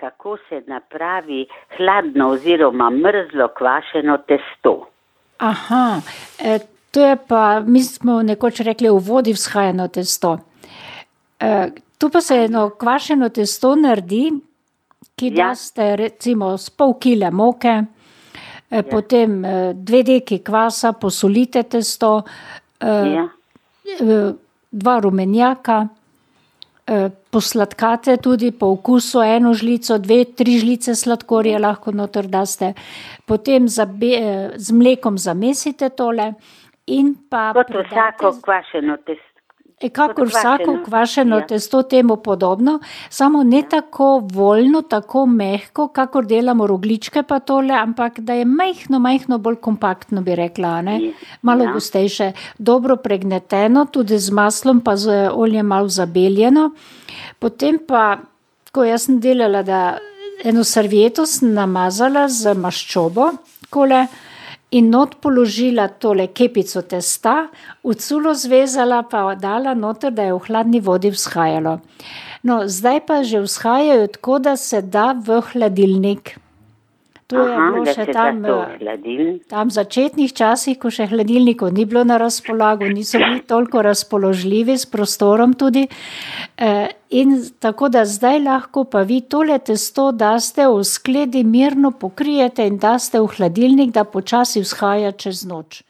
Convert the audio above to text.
kako se napravi hladno oziroma mrzlo kvašeno testo. Aha, e, to je pa, mi smo nekoč rekli, v vodi vzhajano testo. E, tu pa se eno kvašeno testo naredi, ki Ja. daste recimo s pol kile moke, e, potem e, dve deki kvasa, posolite testo, e, Ja. e, dva rumenjaka, posladkate tudi po okusu, eno žlico, dve, tri žlice sladkorja lahko noter daste, potem zabe, e, z mlekom zamesite tole in pa Kot pridate vsako kvašeno testo. E, kakor vsako kvašeno, kvašeno ja. testo, temu podobno, samo ne tako voljno, tako mehko, kakor delamo rogličke pa tole, ampak da je majhno, majhno bolj kompaktno, bi rekla, ne? Ja. malo Ja. gostejše, dobro pregneteno, tudi z maslom, pa z oljem malo zabeljeno. Potem pa, ko jaz sem delala, da eno servieto sem namazala z maščobo, kole. In not položila tole kepico testa, v culo zvezala, pa dala noter, da je v hladni vodi vzhajalo. No, zdaj pa že vzhajajo tako, da se da v hladilnik. To je Aha, bilo da še tam. eh. Tam v začetnih časih, ko še hladilnikov ni bilo na razpolago, niso bili toliko razpoložljivi s prostorom tudi. Eh, In tako da zdaj lahko pa vi tole testo daste v skledi, mirno pokrijete in daste v hladilnik, da počasi vzhaja čez noč.